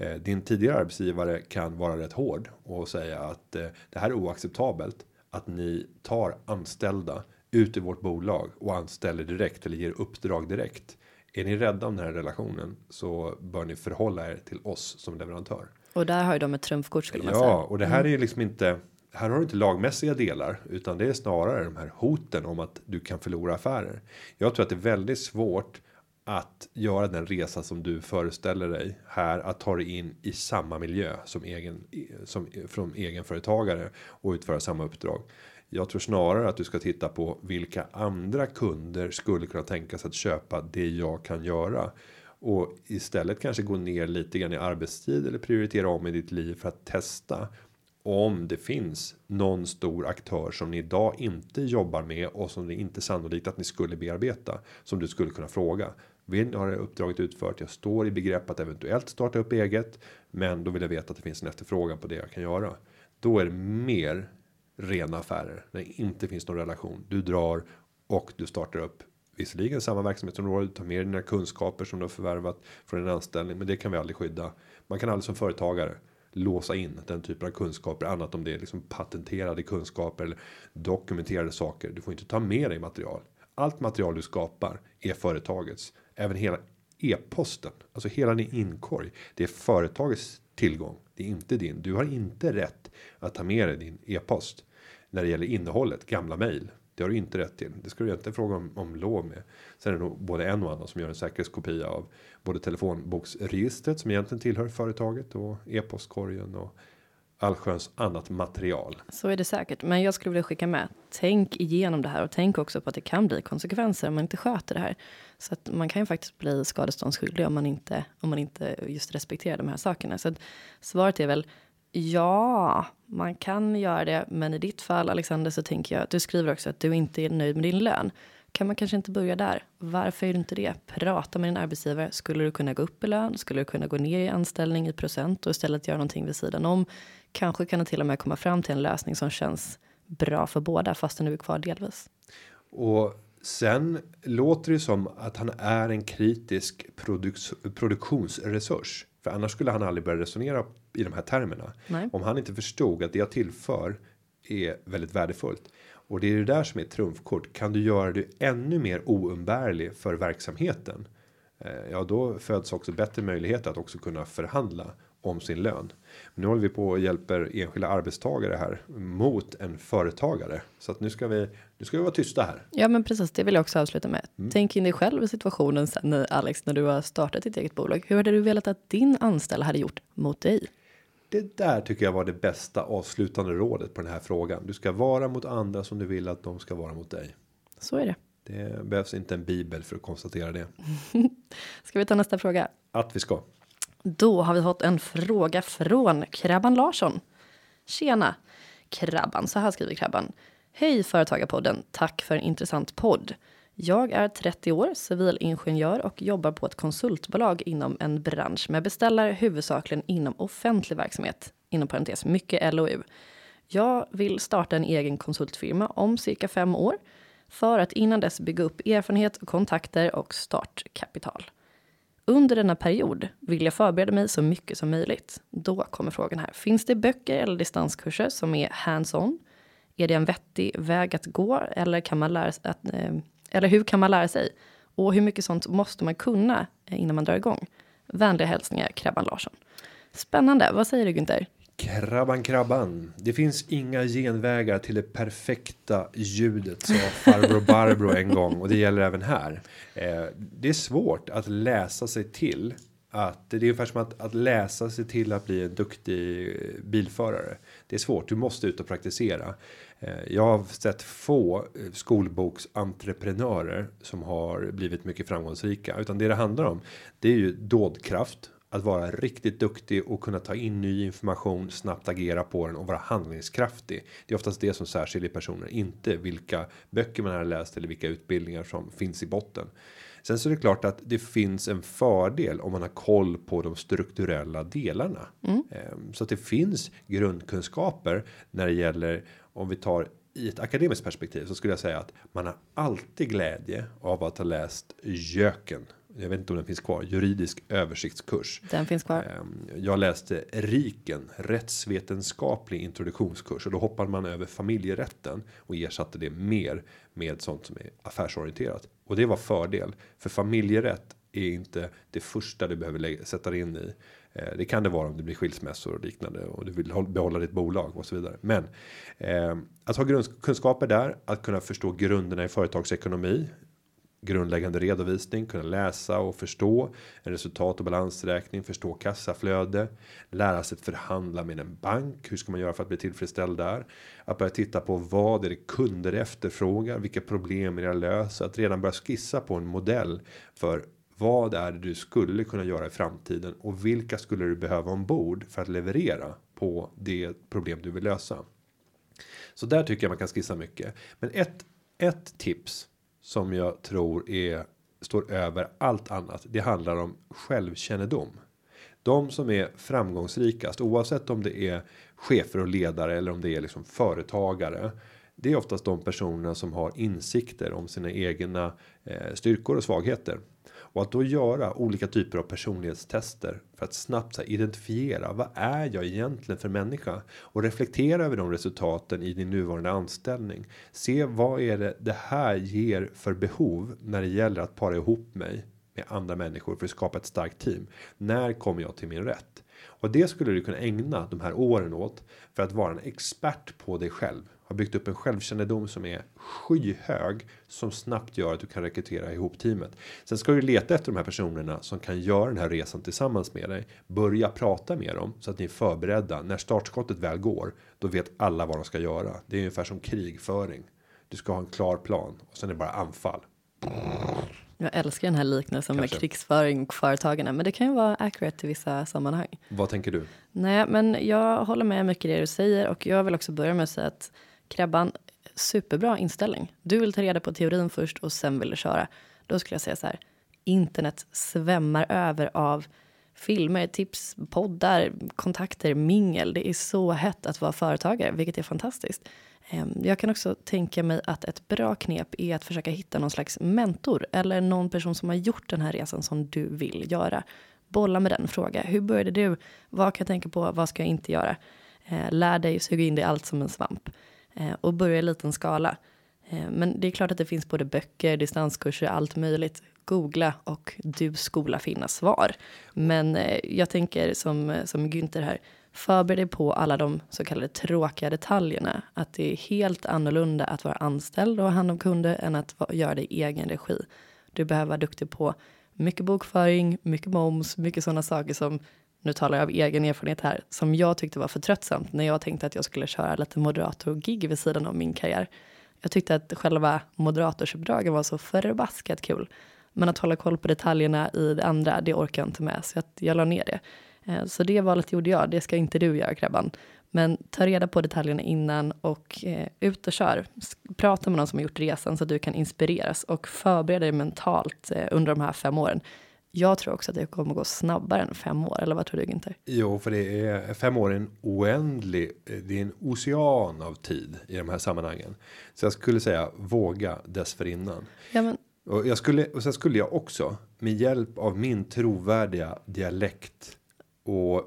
Eh, Din tidigare arbetsgivare kan vara rätt hård och säga att eh, det här är oacceptabelt att ni tar anställda ut i vårt bolag och anställer direkt eller ger uppdrag direkt. Är ni rädda om den här relationen så bör ni förhålla er till oss som leverantör. Och där har ju de ett trumfkort skulle man säga. Ja, och det här är ju liksom inte. Här har du inte lagmässiga delar utan det är snarare de här hoten om att du kan förlora affärer. Jag tror att det är väldigt svårt att göra den resa som du föreställer dig här att ta dig in i samma miljö som egen som från egenföretagare och utföra samma uppdrag. Jag tror snarare att du ska titta på vilka andra kunder skulle kunna tänka sig att köpa det jag kan göra och istället kanske gå ner lite grann i arbetstid eller prioritera om i ditt liv för att testa om det finns någon stor aktör som ni idag inte jobbar med och som det inte är sannolikt att ni skulle bearbeta som du skulle kunna fråga. Vill ni ha det uppdraget utfört? Jag står i begrepp att eventuellt starta upp eget, men då vill jag veta att det finns en efterfrågan på det jag kan göra. Då är det mer rena affärer när det inte finns någon relation. Du drar och du startar upp visserligen samma verksamhetsområde, du tar med dina kunskaper som du har förvärvat från en anställning, men det kan vi aldrig skydda. Man kan aldrig som företagare låsa in den typen av kunskaper annat om det är liksom patenterade kunskaper eller dokumenterade saker. Du får inte ta med dig material. Allt material du skapar är företagets. Även hela e-posten, alltså hela din inkorg. Det är företagets tillgång. Det är inte din. Du har inte rätt att ta med dig din e-post när det gäller innehållet, gamla mejl. Det har du inte rätt till. Det ska du inte fråga om, om lov med. Sen är det nog både en och annan som gör en säkerhetskopia av både telefonboksregistret som egentligen tillhör företaget och e-postkorgen och allsköns annat material. Så är det säkert, men jag skulle vilja skicka med. Tänk igenom det här och tänk också på att det kan bli konsekvenser om man inte sköter det här. Så att man kan ju faktiskt bli skadeståndsskyldig om man inte om man inte just respekterar de här sakerna. Så att svaret är väl ja, man kan göra det, men i ditt fall Alexander så tänker jag att du skriver också att du inte är nöjd med din lön. Kan man kanske inte börja där? Varför är du inte det? Prata med din arbetsgivare. Skulle du kunna gå upp i lön? Skulle du kunna gå ner i anställning i procent och istället göra någonting vid sidan om? Kanske kan du till och med komma fram till en lösning som känns bra för båda fastän du är kvar delvis. Och sen låter det som att han är en kritisk produk produktionsresurs. För annars skulle han aldrig börja resonera i de här termerna. Nej. Om han inte förstod att det jag tillför är väldigt värdefullt. Och det är det där som är ett trumfkort. Kan du göra det ännu mer oumbärlig för verksamheten? eh, Ja, då föds också bättre möjligheter att också kunna förhandla om sin lön. Nu håller vi på och hjälper enskilda arbetstagare här mot en företagare. Så att nu ska vi, nu ska vi vara tysta här. Ja, men precis. Det vill jag också avsluta med. Tänk in dig själv i situationen sen, Alex, när du har startat ditt eget bolag. Hur hade du velat att din anställd hade gjort mot dig? Det där tycker jag var det bästa avslutande rådet på den här frågan. Du ska vara mot andra som du vill att de ska vara mot dig. Så är det. Det behövs inte en bibel för att konstatera det. [LAUGHS] Ska vi ta nästa fråga? Att vi ska. Då har vi fått en fråga från Krabban Larsson. Tjena! Krabban, så här skriver Krabban. Hej Företagarpodden, tack för en intressant podd. Jag är 30 år, civilingenjör och jobbar på ett konsultbolag inom en bransch med beställare huvudsakligen inom offentlig verksamhet, inom parentes mycket LOU. Jag vill starta en egen konsultfirma om cirka fem år för att innan dess bygga upp erfarenhet, kontakter och startkapital. Under denna period vill jag förbereda mig så mycket som möjligt. Då kommer frågan här. Finns det böcker eller distanskurser som är hands-on? Är det en vettig väg att gå eller, kan man lära sig att, eh, eller hur kan man lära sig? Och hur mycket sånt måste man kunna eh, innan man drar igång? Vänliga hälsningar, Krabban Larsson. Spännande. Vad säger du Günther? Krabban krabban. Det finns inga genvägar till det perfekta ljudet sa farbror Barbro en gång och det gäller även här. Eh, det är svårt att läsa sig till att det är ungefär som att, att läsa sig till att bli en duktig bilförare. Det är svårt. Du måste ut och praktisera. Eh, jag har sett få skolboksentreprenörer som har blivit mycket framgångsrika utan det det handlar om. Det är ju dådkraft att vara riktigt duktig och kunna ta in ny information, snabbt agera på den och vara handlingskraftig. Det är oftast det som särskiljer personer, inte vilka böcker man har läst eller vilka utbildningar som finns i botten. Sen så är det klart att det finns en fördel om man har koll på de strukturella delarna. Mm. Så att det finns grundkunskaper när det gäller om vi tar i ett akademiskt perspektiv så skulle jag säga att man har alltid glädje av att ha läst Jöken jag vet inte om den finns kvar, juridisk översiktskurs. Den finns kvar. Ehm, jag läste Riken, rättsvetenskaplig introduktionskurs och då hoppade man över familjerätten och ersatte det mer med sånt som är affärsorienterat. Och det var fördel, för familjerätt är inte det första du behöver sätta dig in i. Ehm, det kan det vara om det blir skilsmässor och liknande och du vill behålla ditt bolag och så vidare. Men eh, att ha grundkunskaper där, att kunna förstå grunderna i företagsekonomi, grundläggande redovisning, kunna läsa och förstå en resultat och balansräkning, förstå kassaflöde, lära sig att förhandla med en bank. Hur ska man göra för att bli tillfredsställd där? Att börja titta på vad är det kunder efterfrågar? Vilka problem är det att lösa? Att redan börja skissa på en modell för vad är det du skulle kunna göra i framtiden och vilka skulle du behöva ombord för att leverera på det problem du vill lösa? Så där tycker jag man kan skissa mycket. Men ett, ett tips som jag tror är står över allt annat. Det handlar om självkännedom. De som är framgångsrikast oavsett om det är chefer och ledare eller om det är liksom företagare. Det är oftast de personerna som har insikter om sina egna eh, styrkor och svagheter. Och att då göra olika typer av personlighetstester för att snabbt här, identifiera vad är jag egentligen för människa och reflektera över de resultaten i din nuvarande anställning. Se vad är det det här ger för behov när det gäller att para ihop mig med andra människor för att skapa ett starkt team. När kommer jag till min rätt? Och det skulle du kunna ägna de här åren åt för att vara en expert på dig själv har byggt upp en självkännedom som är skyhög som snabbt gör att du kan rekrytera ihop teamet. Sen ska du leta efter de här personerna som kan göra den här resan tillsammans med dig. Börja prata med dem så att ni är förberedda när startskottet väl går. Då vet alla vad de ska göra. Det är ungefär som krigföring. Du ska ha en klar plan och sen är det bara anfall. Jag älskar den här liknelsen Kanske. med krigsföring och företagarna, men det kan ju vara accurate i vissa sammanhang. Vad tänker du? Nej, men jag håller med mycket i det du säger och jag vill också börja med att säga att Krabban, superbra inställning. Du vill ta reda på teorin först och sen vill du köra. Då skulle jag säga så här. Internet svämmar över av filmer, tips, poddar, kontakter, mingel. Det är så hett att vara företagare, vilket är fantastiskt. Ehm, jag kan också tänka mig att ett bra knep är att försöka hitta någon slags mentor eller någon person som har gjort den här resan som du vill göra. Bolla med den, fråga hur började du? Vad kan jag tänka på? Vad ska jag inte göra? Eh, lär dig suga in dig allt som en svamp. Eh, och börja i liten skala. Eh, men det är klart att det finns både böcker, distanskurser, allt möjligt. Googla och du skola finna svar. Men eh, jag tänker som, eh, som Günther här, förbered dig på alla de så kallade tråkiga detaljerna. Att det är helt annorlunda att vara anställd och ha hand om kunder än att göra det i egen regi. Du behöver vara duktig på mycket bokföring, mycket moms, mycket sådana saker som nu talar jag av egen erfarenhet här, som jag tyckte var för tröttsamt när jag tänkte att jag skulle köra lite moderator-gig vid sidan av min karriär. Jag tyckte att själva moderatorsuppdragen var så förbaskat kul. Men att hålla koll på detaljerna i det andra, det orkar jag inte med, så jag, jag la ner det. Eh, så det valet gjorde jag, det ska inte du göra Krabban. Men ta reda på detaljerna innan och eh, ut och kör. Prata med någon som har gjort resan så att du kan inspireras och förbereda dig mentalt eh, under de här fem åren. Jag tror också att det kommer gå snabbare än fem år, eller vad tror du Günther? Jo, för det är fem år är en oändlig. Det är en ocean av tid i de här sammanhangen. Så jag skulle säga våga dessförinnan. Ja, men Och jag skulle och sen skulle jag också med hjälp av min trovärdiga dialekt och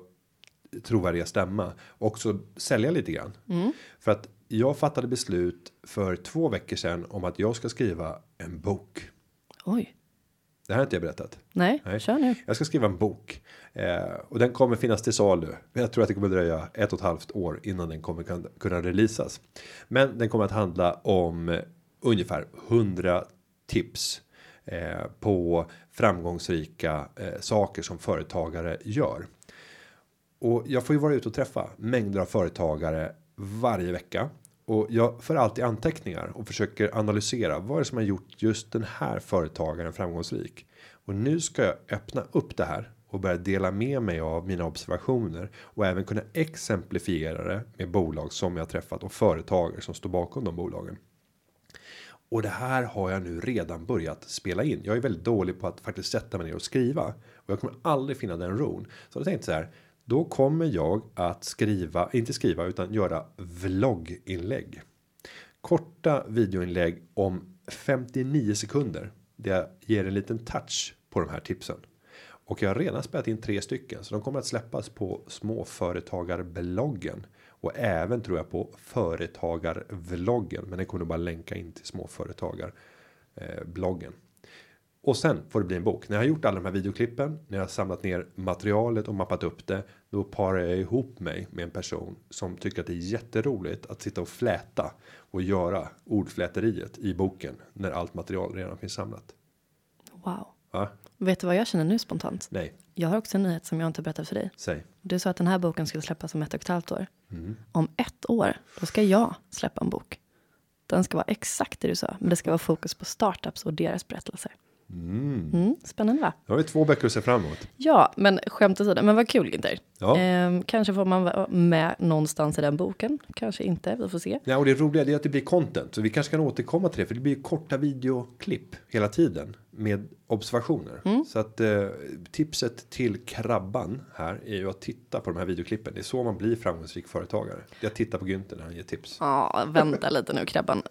trovärdiga stämma också sälja lite grann. För att jag fattade beslut för två veckor sedan om att jag ska skriva en bok. oj, Det här har inte jag berättat. nej, Nej. kör nu. Jag ska skriva en bok eh, och den kommer finnas till salu. Jag tror att det kommer dröja ett och ett halvt år innan den kommer kan, kunna releasas. Men den kommer att handla om eh, ungefär 100 tips eh, på framgångsrika eh, saker som företagare gör. Och jag får ju vara ute och träffa mängder av företagare varje vecka. Och jag för alltid anteckningar och försöker analysera vad är det som har gjort just den här företagaren framgångsrik. Och nu ska jag öppna upp det här och börja dela med mig av mina observationer och även kunna exemplifiera det med bolag som jag träffat och företagare som står bakom de bolagen. Och det här har jag nu redan börjat spela in. Jag är väldigt dålig på att faktiskt sätta mig ner och skriva och jag kommer aldrig finna den ron. Så jag tänkte så här. Då kommer jag att skriva, inte skriva utan göra vlogginlägg. Korta videoinlägg om 59 sekunder. Det ger en liten touch på de här tipsen. Och jag har redan spelat in tre stycken så de kommer att släppas på småföretagarbloggen. Och även tror jag på företagarvloggen. Men den kommer bara länka in till småföretagarbloggen. eh. Och sen får det bli en bok. När jag har gjort alla de här videoklippen. När jag har samlat ner materialet och mappat upp det. Då parar jag ihop mig med en person som tycker att det är jätteroligt att sitta och fläta. Och göra ordfläteriet i boken. När allt material redan finns samlat. Wow. Va? Vet du vad jag känner nu spontant? Nej, Jag har också en nyhet som jag inte berättat för dig. säg. Du sa att den här boken skulle släppas om ett och ett halvt år. Mm. Om ett år, då ska jag släppa en bok. Den ska vara exakt det du sa, men det ska vara fokus på startups och deras berättelser. Mm, spännande va? Då har vi två böcker att se fram emot. Ja, men skämt åsido, men vad kul Günther. Ja. Ehm, kanske får man vara med någonstans i den boken, kanske inte, vi får se. Ja, och det roliga är att det blir content. Så vi kanske kan återkomma till det. För det blir korta videoklipp hela tiden. Med observationer. Så att eh, tipset till krabban här är ju att titta på de här videoklippen. Det är så man blir framgångsrik företagare. Jag tittar på Günther när han ger tips. Ja, vänta lite nu krabban.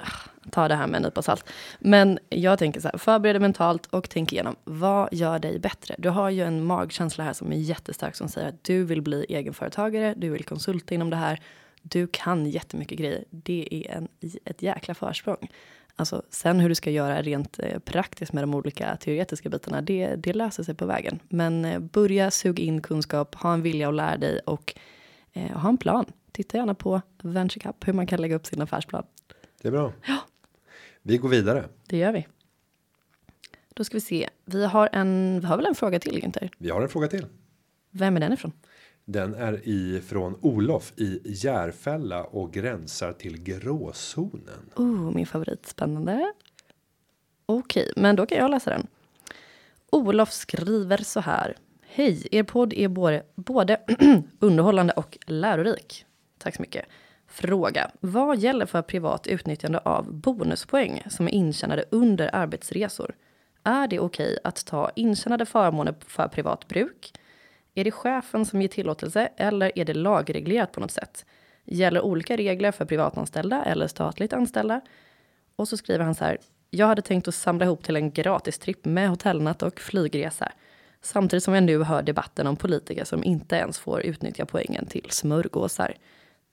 Ta det här med en nypa salt. Men jag tänker så här, förbered dig mentalt och tänk igenom. Vad gör dig bättre? Du har ju en magkänsla här som är jättestark som säger att du vill bli egenföretagare, du vill konsulta inom det här. Du kan jättemycket grejer. Det är en, ett jäkla försprång. Alltså, sen hur du ska göra rent eh, praktiskt med de olika teoretiska bitarna, det, det löser sig på vägen. Men eh, börja suga in kunskap, ha en vilja att lära dig och eh, ha en plan. Titta gärna på Venture Cup, hur man kan lägga upp sin affärsplan. Det är bra. Vi går vidare. Det gör vi. Då ska vi se. Vi har en, vi har väl en fråga till Günther? Vi har en fråga till. Vem är den ifrån? Den är ifrån Olof i Järfälla och gränsar till gråzonen. Oh, min favorit. Spännande. Okej, men då kan jag läsa den. Olof skriver så här. Hej, er podd är både, både [CLEARS THROAT] underhållande och lärorik. Tack så mycket. Fråga. Vad gäller för privat utnyttjande av bonuspoäng som är intjänade under arbetsresor? Är det okej att ta intjänade förmåner för privat bruk? Är det chefen som ger tillåtelse eller är det lagreglerat på något sätt? Gäller olika regler för privatanställda eller statligt anställda? Och så skriver han så här. Jag hade tänkt att samla ihop till en gratistripp med hotellnatt och flygresa. Samtidigt som jag nu hör debatten om politiker som inte ens får utnyttja poängen till smörgåsar.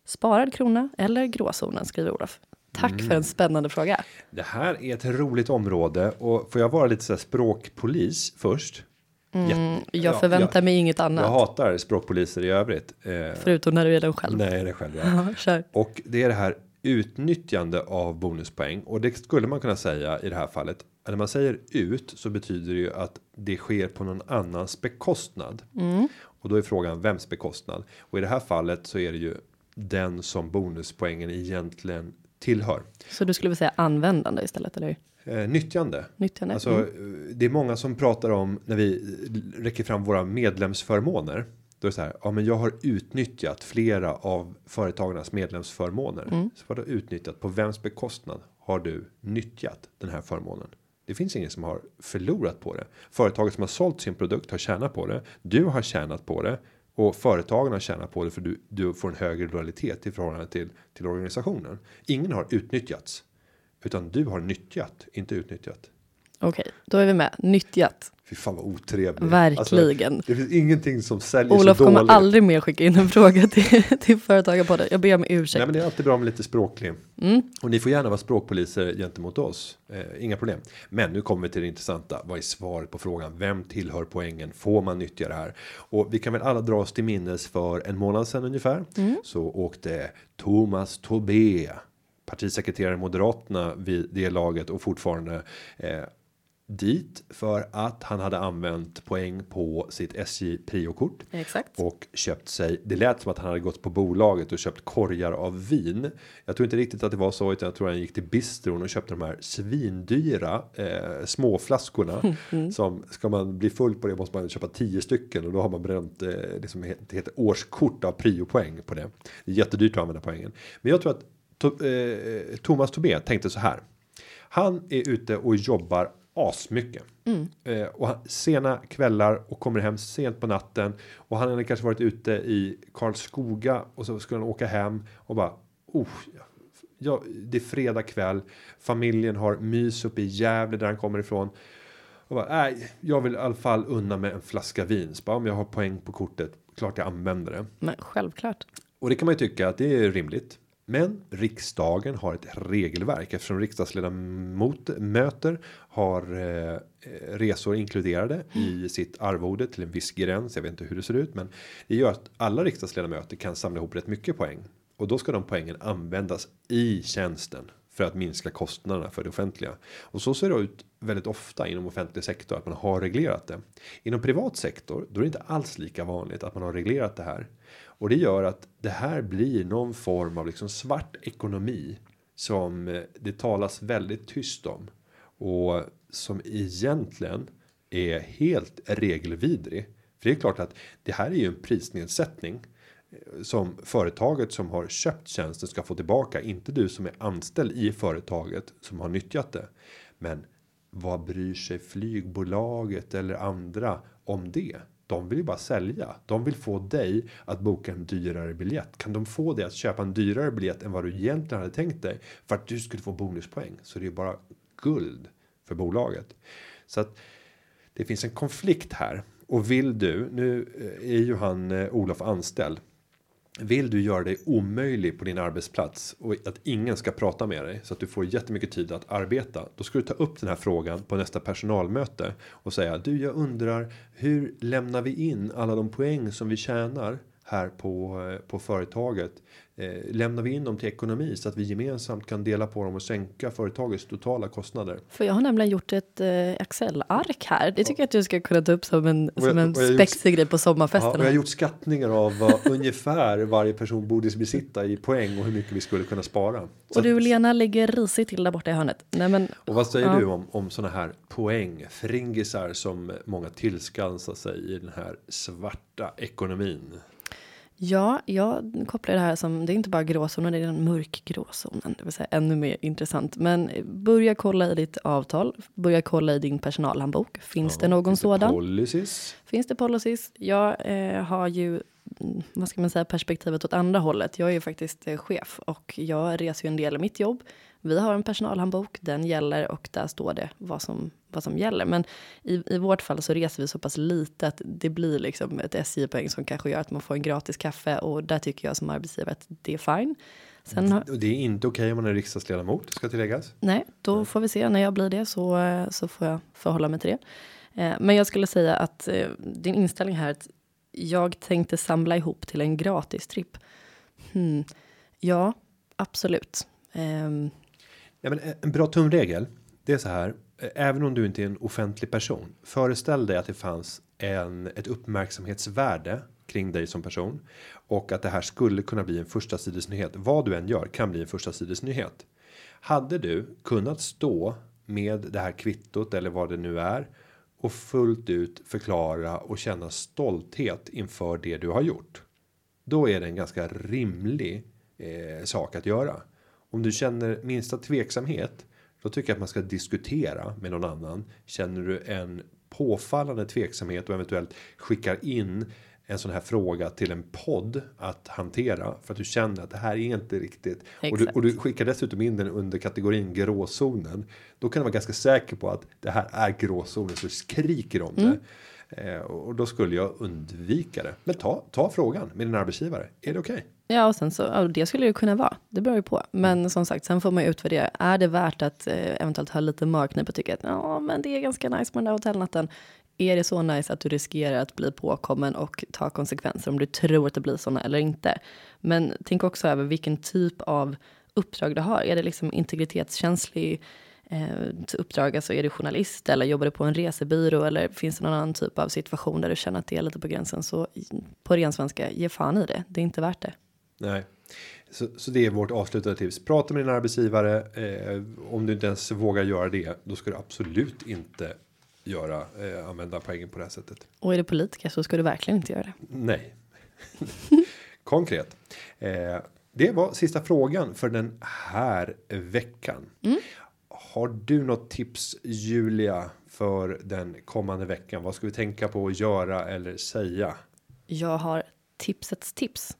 Sparad krona eller gråzonen, skriver Olof. Tack för en spännande fråga. Det här är ett roligt område och får jag vara lite så här språkpolis först? Jätte- Jag ja, förväntar mig inget jag, annat. jag hatar språkpoliser i övrigt. Eh, Förutom när du är den själv. nej, det är själv. Ja. [LAUGHS] Ja. Och det är det här utnyttjande av bonuspoäng och det skulle man kunna säga i det här fallet. När man säger ut så betyder det ju att det sker på någon annans bekostnad. Och då är frågan vems bekostnad? Och i det här fallet så är det ju den som bonuspoängen egentligen tillhör. Så du skulle vilja säga användande istället, eller? Eh, nyttjande. Nyttjande? Alltså, mm. eh, det är många som pratar om när vi räcker fram våra medlemsförmåner. Då är det så här. Ja, men jag har utnyttjat flera av företagarnas medlemsförmåner. Mm. Så vad du utnyttjat på vems bekostnad har du nyttjat den här förmånen? Det finns ingen som har förlorat på det. Företaget som har sålt sin produkt har tjänat på det. Du har tjänat på det och företagen har tjänat på det för du, du får en högre lojalitet i förhållande till till organisationen. Ingen har utnyttjats utan du har nyttjat, inte utnyttjat. Okej, då är vi med. Nyttjat. Fy fan vad otrevlig. Verkligen. Alltså, det finns ingenting som säljer Olof så kommer dåligt. aldrig mer skicka in en fråga till, [LAUGHS] till Företagarpodden. Jag ber om ursäkt. Nej, men det är alltid bra med lite språklig. Mm. Och ni får gärna vara språkpoliser gentemot oss. Eh, inga problem. Men nu kommer vi till det intressanta. Vad är svaret på frågan? Vem tillhör poängen? Får man nyttja det här? Och vi kan väl alla dra oss till minnes för en månad sedan ungefär. Så åkte Thomas Tobé. Partisekreterare i Moderaterna vid det laget och fortfarande eh, dit för att han hade använt poäng på sitt SJ Prio-kort Exakt. och köpt sig. Det lät som att han hade gått på bolaget och köpt korgar av vin. Jag tror inte riktigt att det var så, utan jag tror han gick till bistron och köpte de här svindyra eh, små flaskorna [LAUGHS] som ska man bli full på det måste man köpa 10 stycken och då har man bränt eh, det som heter, det heter årskort av priopoäng på det. Det är jättedyrt att använda poängen, men jag tror att to, eh, Thomas Tobé tänkte så här. Han är ute och jobbar asmycket. Eh, och han, sena kvällar och kommer hem sent på natten. Och han hade kanske varit ute i Karlskoga och så skulle han åka hem och bara. Oh, ja, det är fredag kväll. Familjen har mys uppe i Gävle där han kommer ifrån. Och bara, nej, jag vill i alla fall unna med en flaska vin. Så bara, om jag har poäng på kortet, klart jag använder det. Men självklart. Och det kan man ju tycka att det är rimligt. Men riksdagen har ett regelverk eftersom riksdagsledamot möter har eh, resor inkluderade i sitt arvode till en viss gräns. Jag vet inte hur det ser ut, men det gör att alla riksdagsledamöter kan samla ihop rätt mycket poäng och då ska de poängen användas i tjänsten för att minska kostnaderna för det offentliga. Och så ser det ut väldigt ofta inom offentlig sektor att man har reglerat det. Inom privat sektor då är det inte alls lika vanligt att man har reglerat det här. Och det gör att det här blir någon form av liksom svart ekonomi som eh, det talas väldigt tyst om och som egentligen är helt regelvidrig. För det är klart att det här är ju en prisnedsättning eh, som företaget som har köpt tjänsten ska få tillbaka, inte du som är anställd i företaget som har nyttjat det. Men vad bryr sig flygbolaget eller andra om det? De vill ju bara sälja. De vill få dig att boka en dyrare biljett. Kan de få dig att köpa en dyrare biljett än vad du egentligen hade tänkt dig för att du skulle få bonuspoäng så det är bara guld för bolaget. Så att det finns en konflikt här och vill du nu är ju han eh, Olof anställd. Vill du göra dig omöjlig på din arbetsplats och att ingen ska prata med dig så att du får jättemycket tid att arbeta. Då ska du ta upp den här frågan på nästa personalmöte och säga du, jag undrar hur lämnar vi in alla de poäng som vi tjänar här på eh, på företaget? Eh, lämnar vi in dem till ekonomi så att vi gemensamt kan dela på dem och sänka företagets totala kostnader? För jag har nämligen gjort ett eh, Excel-ark här. Det tycker jag att du ska kunna ta upp som en, jag- som en spexig grej på Ja, och sommarfesten. jag har gjort skattningar av vad [LAUGHS] ungefär varje person borde besitta i poäng och hur mycket vi skulle kunna spara. Så och du Lena ligger risigt till där borta i hörnet. Nej men Och vad säger Ja. du om, om sådana här poäng, fringisar som många tillskansar sig i den här svarta ekonomin? Ja, jag kopplar det här som, det är inte bara gråzonen, det är den mörk gråzonen, det vill säga ännu mer intressant. Men börja kolla i ditt avtal, börja kolla i din personalhandbok. Finns det någon Finns det sådan? Policies? Finns det policies? Jag eh, har ju, mm, vad ska man säga, perspektivet åt andra hållet. Jag är ju faktiskt eh, chef och jag reser ju en del i mitt jobb. Vi har en personalhandbok, den gäller och där står det vad som, vad som gäller. Men i, i vårt fall så reser vi så pass lite att det blir liksom ett SJ-poäng som kanske gör att man får en gratis kaffe och där tycker jag som arbetsgivare att det är fine. Sen har, Och det är inte okej om man är riksdagsledamot, ska tilläggas. Nej, då får vi se. När jag blir det så, så får jag förhålla mig till det. Eh, Men jag skulle säga att eh, din inställning här att jag tänkte samla ihop till en gratis tripp. Hmm. Ja, absolut. Ehm, Ja, men en bra tumregel, det är så här. Eh, även om du inte är en offentlig person. Föreställ dig att det fanns en, ett uppmärksamhetsvärde kring dig som person. Och att det här skulle kunna bli en första sidesnyhet. Vad du än gör kan bli en första sidesnyhet. Hade du kunnat stå med det här kvittot eller vad det nu är. och fullt ut förklara och känna stolthet inför det du har gjort. Då är det en ganska rimlig eh, sak att göra. Om du känner minsta tveksamhet, då tycker jag att man ska diskutera med någon annan. Känner du en påfallande tveksamhet och eventuellt skickar in en sån här fråga till en podd att hantera för att du känner att det här är inte riktigt och du, och du skickar dessutom in den under kategorin gråzonen. Då kan du vara ganska säker på att det här är gråzonen så skriker om mm. det. Eh, och då skulle jag undvika det. Men ta, ta frågan med din arbetsgivare. Är det okej? Okay? Ja, och sen så ja, det skulle det kunna vara. Det beror ju på. Men som sagt, sen får man ju utvärdera. Är det värt att eh, eventuellt ha lite magknip och tycka att ja, men det är ganska nice med den där hotellnatten. Är det så nice att du riskerar att bli påkommen och ta konsekvenser om du tror att det blir såna eller inte? Men tänk också över vilken typ av uppdrag du har. Är det liksom integritetskänslig eh, uppdrag, alltså är du journalist eller jobbar du på en resebyrå eller finns det någon annan typ av situation där du känner att det är lite på gränsen så på ren svenska, ge fan i det. Det är inte värt det. Nej, så, så det är vårt avslutande tips. Prata med din arbetsgivare. Eh, om du inte ens vågar göra det, då ska du absolut inte göra eh, använda poängen på det här sättet. Och är det politiker så ska du verkligen inte göra det. Nej. [LAUGHS] Konkret. Eh, det var sista frågan för den här veckan. Mm. Har du något tips Julia för den kommande veckan? Vad ska vi tänka på att göra eller säga? Jag har tipsets tips.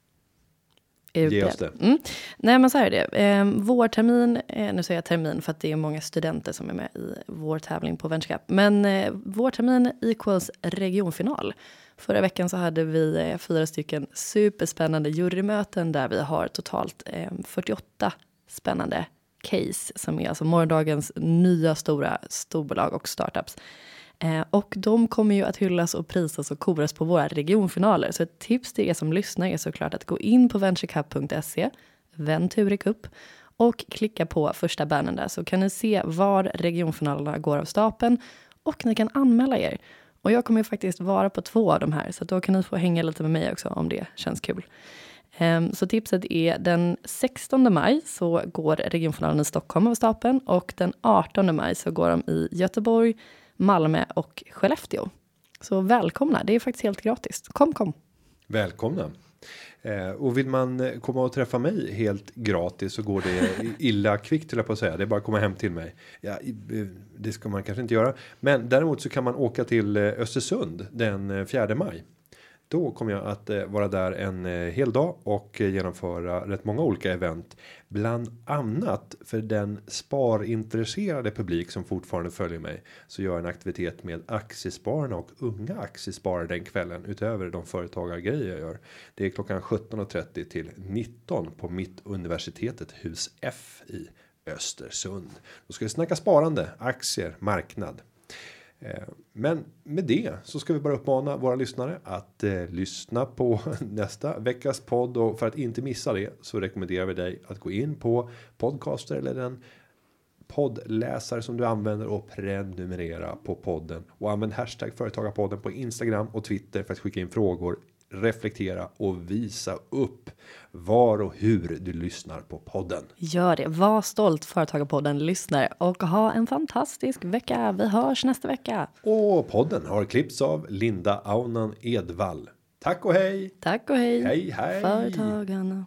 Ge oss det. Mm. Nej men så här är det. Eh, vårtermin, eh, nu säger jag termin för att det är många studenter som är med i vår tävling på Venture Men eh, vårtermin equals regionfinal. Förra veckan så hade vi eh, fyra stycken superspännande jurymöten där vi har totalt eh, 48 spännande case som är alltså morgondagens nya stora storbolag och startups. Eh, och de kommer ju att hyllas och prisas och koras på våra regionfinaler. Så ett tips till er som lyssnar är såklart att gå in på venturecup.se, Venturikup och klicka på första bannern där så kan ni se var regionfinalerna går av stapeln och ni kan anmäla er. Och jag kommer ju faktiskt vara på två av de här så då kan ni få hänga lite med mig också om det känns kul. Ehm, så tipset är den 16 maj så går regionfinalen i Stockholm av stapeln och den 18 maj så går de i Göteborg, Malmö och Skellefteå. Så välkomna, det är faktiskt helt gratis. Kom, kom. Välkomna. Eh, och vill man eh, komma och träffa mig helt gratis så går det illa kvickt till jag på att säga. Det är bara att komma hem till mig. Ja, eh, det ska man kanske inte göra, men däremot så kan man åka till eh, Östersund den 4 maj. Då kommer jag att eh, vara där en eh, hel dag och genomföra rätt många olika event. Bland annat för den sparintresserade publik som fortfarande följer mig. Så gör jag en aktivitet med aktiespararna och unga aktiesparare den kvällen. Utöver de företagargrejer jag gör. Det är klockan 17.30 till 19 på mitt universitetet hus F i Östersund. Då ska vi snacka sparande, aktier, marknad. Eh, men med det så ska vi bara uppmana våra lyssnare att eh, lyssna på [LAUGHS] nästa veckas podd. Och för att inte missa det så rekommenderar vi dig att gå in på podcaster eller den poddläsare som du använder och prenumerera på podden. Och använd hashtag företagarpodden på Instagram och Twitter för att skicka in frågor reflektera och visa upp var och hur du lyssnar på podden. Gör det. Var stolt Företagarpodden lyssnar och ha en fantastisk vecka. Vi hörs nästa vecka. Och podden har klippts av Linda Aunan Edvall. Tack och hej. Tack och hej. Hej hej. Företagarna.